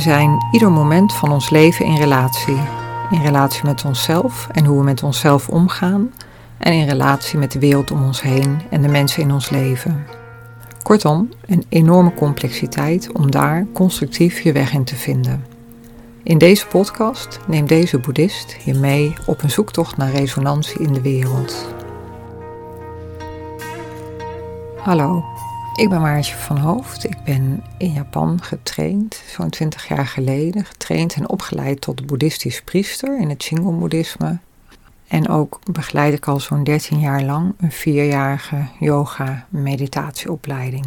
zijn ieder moment van ons leven in relatie. In relatie met onszelf en hoe we met onszelf omgaan. En in relatie met de wereld om ons heen en de mensen in ons leven. Kortom, een enorme complexiteit om daar constructief je weg in te vinden. In deze podcast neemt deze boeddhist je mee op een zoektocht naar resonantie in de wereld. Hallo, ik ben Maartje van Hoofd. Ik ben in Japan getraind, zo'n 20 jaar geleden, getraind en opgeleid tot boeddhistisch priester in het Shingon-boeddhisme. En ook begeleid ik al zo'n 13 jaar lang een vierjarige yoga-meditatieopleiding.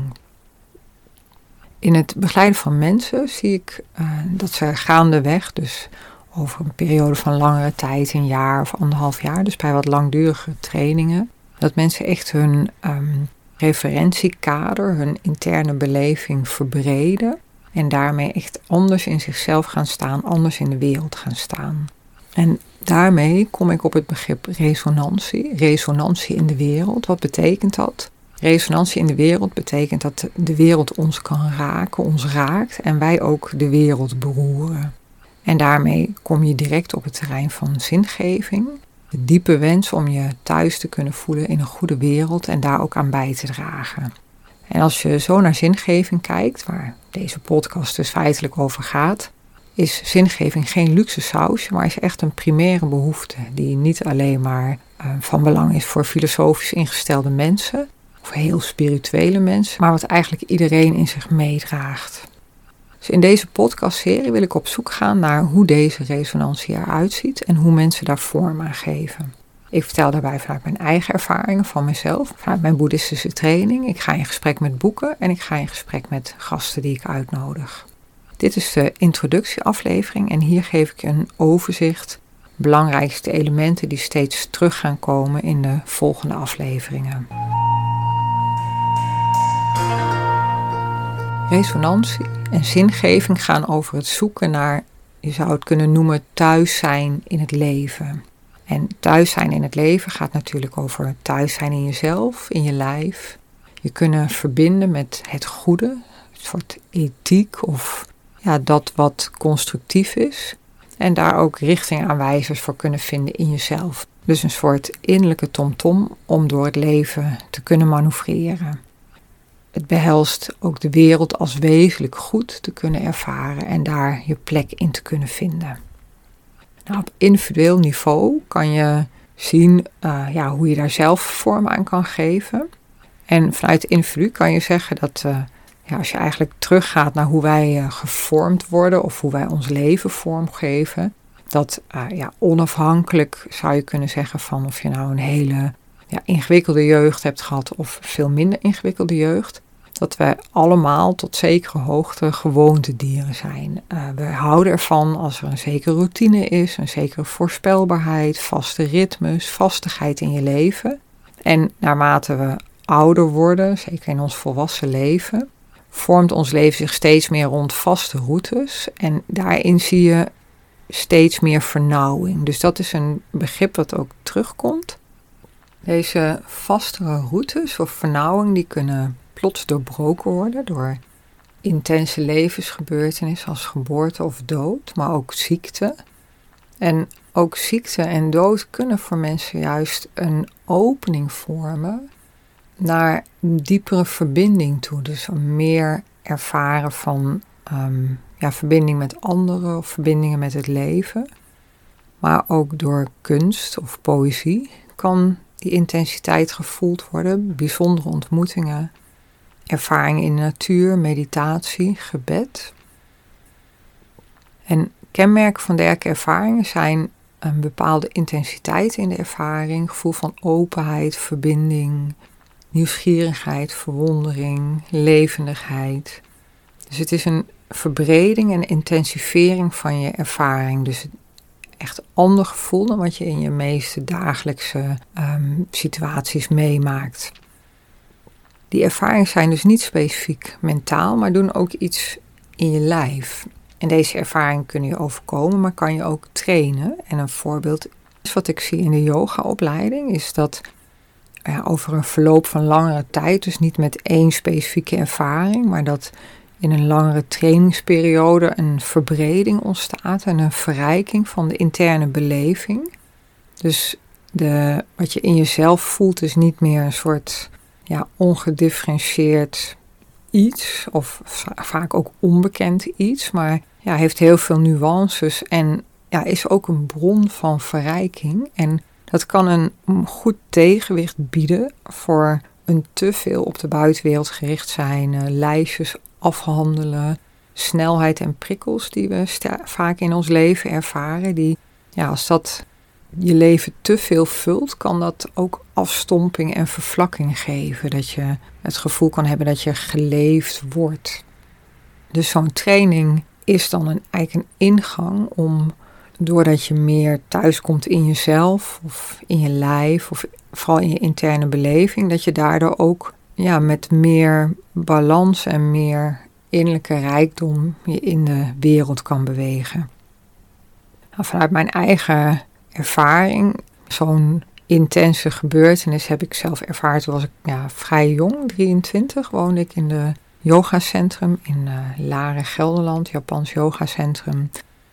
In het begeleiden van mensen zie ik uh, dat ze gaandeweg, dus over een periode van langere tijd, een jaar of anderhalf jaar, dus bij wat langdurige trainingen, dat mensen echt hun um, referentiekader, hun interne beleving verbreden en daarmee echt anders in zichzelf gaan staan, anders in de wereld gaan staan. En daarmee kom ik op het begrip resonantie, resonantie in de wereld. Wat betekent dat? Resonantie in de wereld betekent dat de wereld ons kan raken, ons raakt en wij ook de wereld beroeren. En daarmee kom je direct op het terrein van zingeving, de diepe wens om je thuis te kunnen voelen in een goede wereld en daar ook aan bij te dragen. En als je zo naar zingeving kijkt, waar deze podcast dus feitelijk over gaat, is zingeving geen luxe sausje, maar is echt een primaire behoefte die niet alleen maar uh, van belang is voor filosofisch ingestelde mensen of heel spirituele mensen, maar wat eigenlijk iedereen in zich meedraagt. Dus in deze podcastserie wil ik op zoek gaan naar hoe deze resonantie eruit ziet en hoe mensen daar vorm aan geven. Ik vertel daarbij vanuit mijn eigen ervaringen van mezelf, vanuit mijn boeddhistische training. Ik ga in gesprek met boeken en ik ga in gesprek met gasten die ik uitnodig. Dit is de introductieaflevering en hier geef ik een overzicht, belangrijkste elementen die steeds terug gaan komen in de volgende afleveringen. Resonantie en zingeving gaan over het zoeken naar, je zou het kunnen noemen, thuis zijn in het leven. En thuis zijn in het leven gaat natuurlijk over thuis zijn in jezelf, in je lijf. Je kunnen verbinden met het goede, een soort ethiek of ja, dat wat constructief is. En daar ook richtingaanwijzers voor kunnen vinden in jezelf. Dus een soort innerlijke tomtom om door het leven te kunnen manoeuvreren. Het behelst ook de wereld als wezenlijk goed te kunnen ervaren en daar je plek in te kunnen vinden. Nou, op individueel niveau kan je zien uh, ja, hoe je daar zelf vorm aan kan geven. En vanuit individu kan je zeggen dat uh, ja, als je eigenlijk teruggaat naar hoe wij uh, gevormd worden of hoe wij ons leven vormgeven, dat ja, onafhankelijk zou je kunnen zeggen van of je nou een hele ja, ingewikkelde jeugd hebt gehad of veel minder ingewikkelde jeugd, dat wij allemaal tot zekere hoogte gewoontedieren zijn. Uh, we houden ervan als er een zekere routine is, een zekere voorspelbaarheid, vaste ritmes, vastigheid in je leven. En naarmate we ouder worden, zeker in ons volwassen leven, vormt ons leven zich steeds meer rond vaste routes. En daarin zie je steeds meer vernauwing. Dus dat is een begrip wat ook terugkomt. Deze vastere routes of vernauwing, die kunnen plots doorbroken worden door intense levensgebeurtenissen als geboorte of dood, maar ook ziekte. En ook ziekte en dood kunnen voor mensen juist een opening vormen naar een diepere verbinding toe. Dus meer ervaren van ehm, ja, verbinding met anderen of verbindingen met het leven. Maar ook door kunst of poëzie kan die intensiteit gevoeld worden, bijzondere ontmoetingen ervaring in de natuur, meditatie, gebed. En kenmerken van dergelijke ervaringen zijn een bepaalde intensiteit in de ervaring, gevoel van openheid, verbinding, nieuwsgierigheid, verwondering, levendigheid. Dus het is een verbreding en intensivering van je ervaring. Dus echt ander gevoel dan wat je in je meeste dagelijkse um, situaties meemaakt. Die ervaringen zijn dus niet specifiek mentaal, maar doen ook iets in je lijf. En deze ervaring kun je overkomen, maar kan je ook trainen. En een voorbeeld is wat ik zie in de yogaopleiding, is dat ja, over een verloop van langere tijd, dus niet met één specifieke ervaring, maar dat in een langere trainingsperiode een verbreding ontstaat en een verrijking van de interne beleving. Dus de, wat je in jezelf voelt is niet meer een soort ja, ongedifferentieerd iets, of vaak ook onbekend iets, maar ja, heeft heel veel nuances en ja, is ook een bron van verrijking. En dat kan een goed tegenwicht bieden voor een te veel op de buitenwereld gericht zijn, uh, lijstjes afhandelen, snelheid en prikkels die we vaak in ons leven ervaren. Die, ja, als dat je leven te veel vult, kan dat ook afstomping en vervlakking geven. Dat je het gevoel kan hebben dat je geleefd wordt. Dus zo'n training is dan een, eigenlijk een ingang om, doordat je meer thuiskomt in jezelf of in je lijf of vooral in je interne beleving, dat je daardoor ook ja, met meer balans en meer innerlijke rijkdom je in de wereld kan bewegen. Nou, vanuit mijn eigen ervaring, zo'n intense gebeurtenis heb ik zelf ervaren. Toen was ik ja, vrij jong, 23, woonde ik in de yogacentrum in uh, Laren, Gelderland, Japans yogacentrum.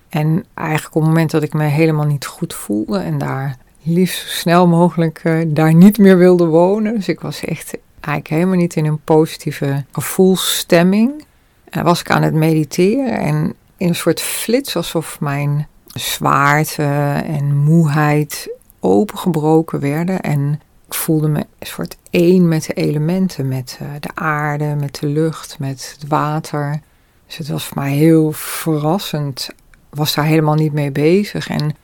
En eigenlijk op het moment dat ik me helemaal niet goed voelde en daar liefst zo snel mogelijk uh, daar niet meer wilde wonen. Dus ik was echt eigenlijk helemaal niet in een positieve gevoelsstemming. En was ik aan het mediteren en in een soort flits alsof mijn zwaarte en moeheid opengebroken werden. En ik voelde me een soort één met de elementen, met uh, de aarde, met de lucht, met het water. Dus het was voor mij heel verrassend. Was daar helemaal niet mee bezig. En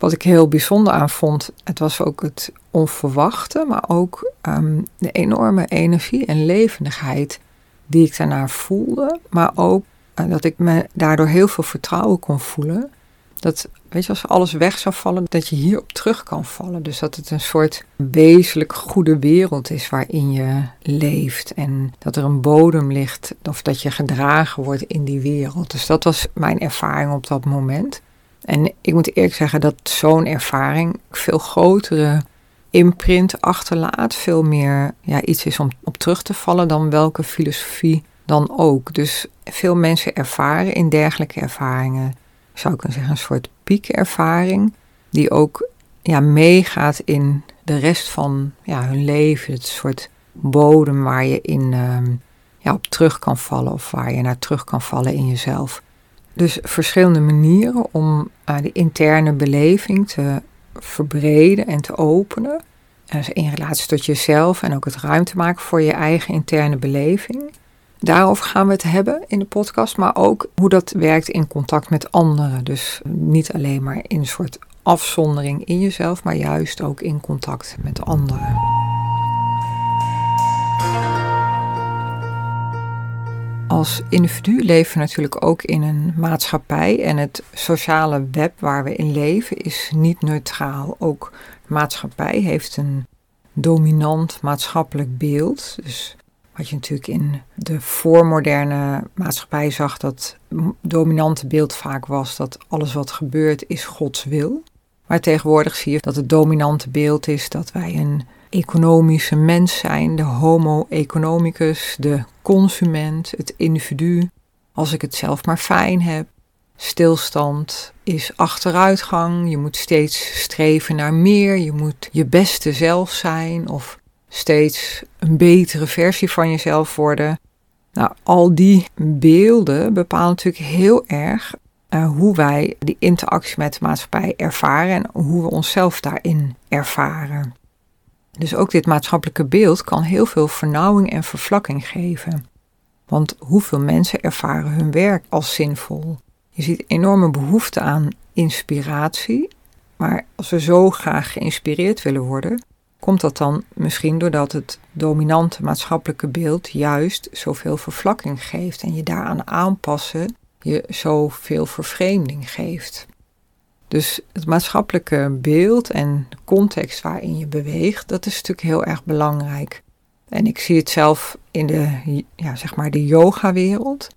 wat ik heel bijzonder aan vond, het was ook het onverwachte, maar ook um, de enorme energie en levendigheid die ik daarna voelde. Maar ook uh, dat ik me daardoor heel veel vertrouwen kon voelen. Dat, weet je, als alles weg zou vallen, dat je hierop terug kan vallen. Dus dat het een soort wezenlijk goede wereld is waarin je leeft. En dat er een bodem ligt, of dat je gedragen wordt in die wereld. Dus dat was mijn ervaring op dat moment. En ik moet eerlijk zeggen dat zo'n ervaring veel grotere imprint achterlaat. Veel meer ja, iets is om op terug te vallen dan welke filosofie dan ook. Dus veel mensen ervaren in dergelijke ervaringen, zou ik kunnen zeggen, een soort piekervaring. Die ook ja, meegaat in de rest van ja, hun leven. Het soort bodem waar je in ehm, ja, op terug kan vallen of waar je naar terug kan vallen in jezelf. Dus verschillende manieren om uh, de interne beleving te verbreden en te openen. In relatie tot jezelf en ook het ruimte maken voor je eigen interne beleving. Daarover gaan we het hebben in de podcast, maar ook hoe dat werkt in contact met anderen. Dus niet alleen maar in een soort afzondering in jezelf, maar juist ook in contact met anderen. Als individu leven we natuurlijk ook in een maatschappij en het sociale web waar we in leven is niet neutraal. Ook maatschappij heeft een dominant maatschappelijk beeld. Dus wat je natuurlijk in de voormoderne maatschappij zag, dat dominante beeld vaak was dat alles wat gebeurt is Gods wil. Maar tegenwoordig zie je dat het dominante beeld is dat wij een economische mens zijn, de homo economicus, de consument, het individu. Als ik het zelf maar fijn heb. Stilstand is achteruitgang. Je moet steeds streven naar meer. Je moet je beste zelf zijn of steeds een betere versie van jezelf worden. Nou, al die beelden bepalen natuurlijk heel erg uh, hoe wij die interactie met de maatschappij ervaren en hoe we onszelf daarin ervaren. Dus ook dit maatschappelijke beeld kan heel veel vernauwing en vervlakking geven. Want hoeveel mensen ervaren hun werk als zinvol? Je ziet enorme behoefte aan inspiratie, maar als we zo graag geïnspireerd willen worden, komt dat dan misschien doordat het dominante maatschappelijke beeld juist zoveel vervlakking geeft en je daaraan aanpassen je zoveel vervreemding geeft. Dus het maatschappelijke beeld en de context waarin je beweegt, dat is natuurlijk heel erg belangrijk. En ik zie het zelf in de, ja, zeg maar de yoga-wereld.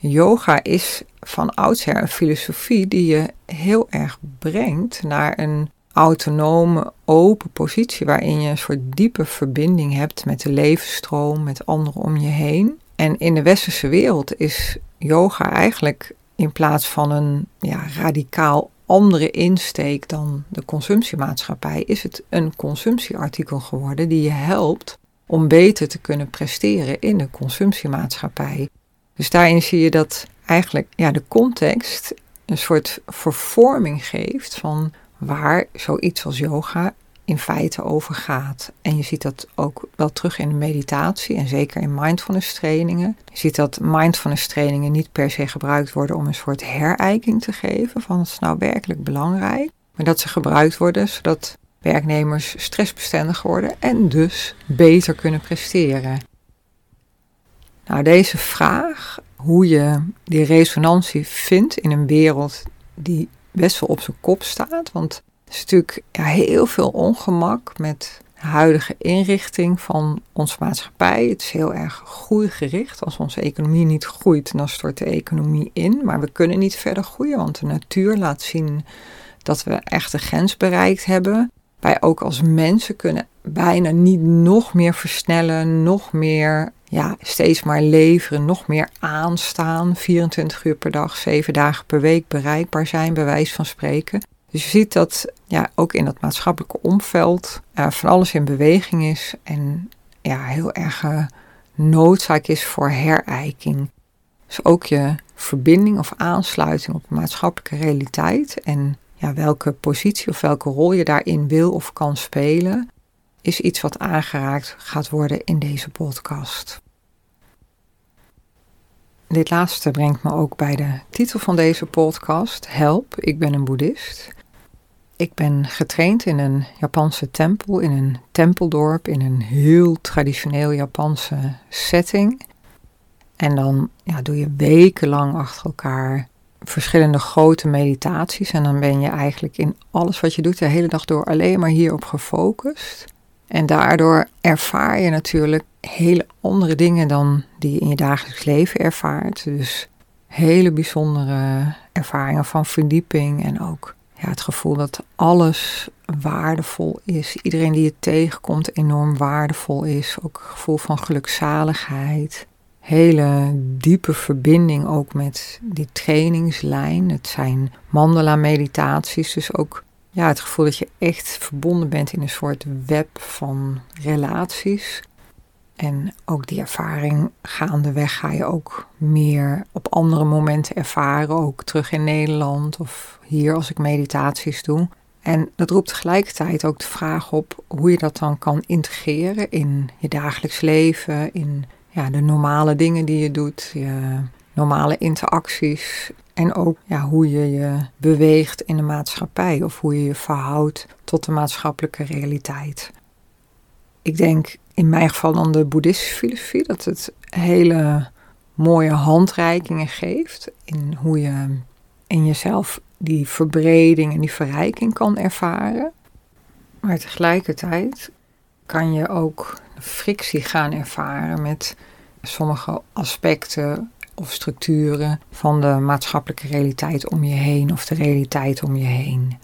Yoga is van oudsher een filosofie die je heel erg brengt naar een autonome, open positie waarin je een soort diepe verbinding hebt met de levensstroom, met anderen om je heen. En in de westerse wereld is yoga eigenlijk in plaats van een ja, radicaal andere insteek dan de consumptiemaatschappij, is het een consumptieartikel geworden die je helpt om beter te kunnen presteren in de consumptiemaatschappij. Dus daarin zie je dat eigenlijk ja, de context een soort vervorming geeft van waar zoiets als yoga in feite over gaat. En je ziet dat ook wel terug in de meditatie en zeker in mindfulness trainingen. Je ziet dat mindfulness trainingen niet per se gebruikt worden om een soort herijking te geven van het is nou werkelijk belangrijk. Maar dat ze gebruikt worden zodat werknemers stressbestendig worden en dus beter kunnen presteren. Nou, deze vraag, hoe je die resonantie vindt in een wereld die best wel op zijn kop staat, want er is natuurlijk ja, heel veel ongemak met de huidige inrichting van onze maatschappij. Het is heel erg groeigericht. Als onze economie niet groeit, dan stort de economie in. Maar we kunnen niet verder groeien, want de natuur laat zien dat we echt de grens bereikt hebben. Wij ook als mensen kunnen bijna niet nog meer versnellen, nog meer, ja, steeds maar leveren, nog meer aanstaan. 24 uur per dag, 7 dagen per week bereikbaar zijn, bij wijze van spreken. Dus je ziet dat ja, ook in dat maatschappelijke omveld uh, van alles in beweging is en ja, heel erg uh, noodzaak is voor herijking. Dus ook je verbinding of aansluiting op de maatschappelijke realiteit en ja, welke positie of welke rol je daarin wil of kan spelen, is iets wat aangeraakt gaat worden in deze podcast. Dit laatste brengt me ook bij de titel van deze podcast: Help, ik ben een boeddhist. Ik ben getraind in een Japanse tempel, in een tempeldorp, in een heel traditioneel Japanse setting. En dan ja, doe je wekenlang achter elkaar verschillende grote meditaties. En dan ben je eigenlijk in alles wat je doet de hele dag door alleen maar hierop gefocust. En daardoor ervaar je natuurlijk hele andere dingen dan die je in je dagelijks leven ervaart. Dus hele bijzondere ervaringen van verdieping en ook ja, het gevoel dat alles waardevol is. Iedereen die je tegenkomt enorm waardevol is. Ook het gevoel van gelukzaligheid. Hele diepe verbinding ook met die trainingslijn. Het zijn mandala meditaties, dus ook ja, het gevoel dat je echt verbonden bent in een soort web van relaties. En ook die ervaring gaandeweg ga je ook meer op andere momenten ervaren. Ook terug in Nederland of hier als ik meditaties doe. En dat roept tegelijkertijd ook de vraag op hoe je dat dan kan integreren in je dagelijks leven, in ja, de normale dingen die je doet, je normale interacties. En ook ja, hoe je je beweegt in de maatschappij of hoe je je verhoudt tot de maatschappelijke realiteit. Ik denk in mijn geval dan de boeddhistische filosofie, dat het hele mooie handreikingen geeft in hoe je in jezelf die verbreding en die verrijking kan ervaren. Maar tegelijkertijd kan je ook frictie gaan ervaren met sommige aspecten of structuren van de maatschappelijke realiteit om je heen of de realiteit om je heen.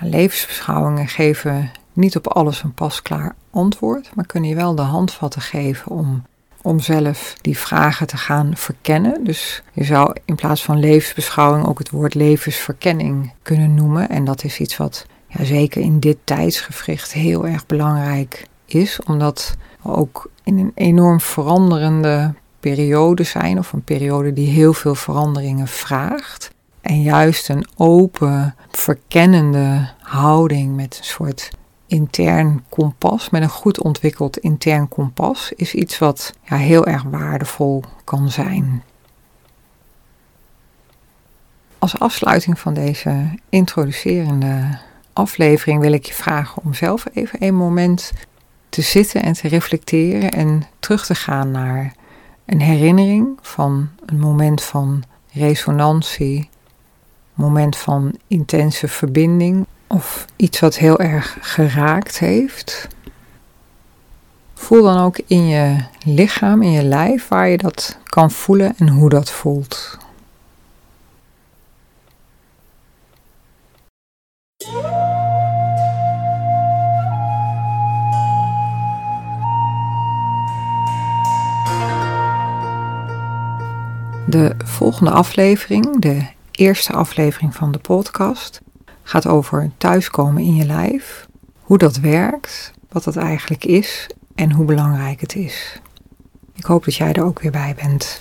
Levensbeschouwingen geven niet op alles een pasklaar antwoord, maar kunnen je wel de handvatten geven om, om zelf die vragen te gaan verkennen. Dus je zou in plaats van levensbeschouwing ook het woord levensverkenning kunnen noemen. En dat is iets wat ja, zeker in dit tijdsgevricht heel erg belangrijk is, omdat ook in een enorm veranderende periode zijn, of een periode die heel veel veranderingen vraagt. En juist een open, verkennende houding met een soort intern kompas, met een goed ontwikkeld intern kompas, is iets wat ja, heel erg waardevol kan zijn. Als afsluiting van deze introducerende aflevering wil ik je vragen om zelf even een moment te zitten en te reflecteren en terug te gaan naar een herinnering van een moment van resonantie, moment van intense verbinding of iets wat heel erg geraakt heeft. Voel dan ook in je lichaam, in je lijf, waar je dat kan voelen en hoe dat voelt. De volgende aflevering, de eerste aflevering van de podcast, gaat over thuiskomen in je lijf. Hoe dat werkt, wat dat eigenlijk is en hoe belangrijk het is. Ik hoop dat jij er ook weer bij bent.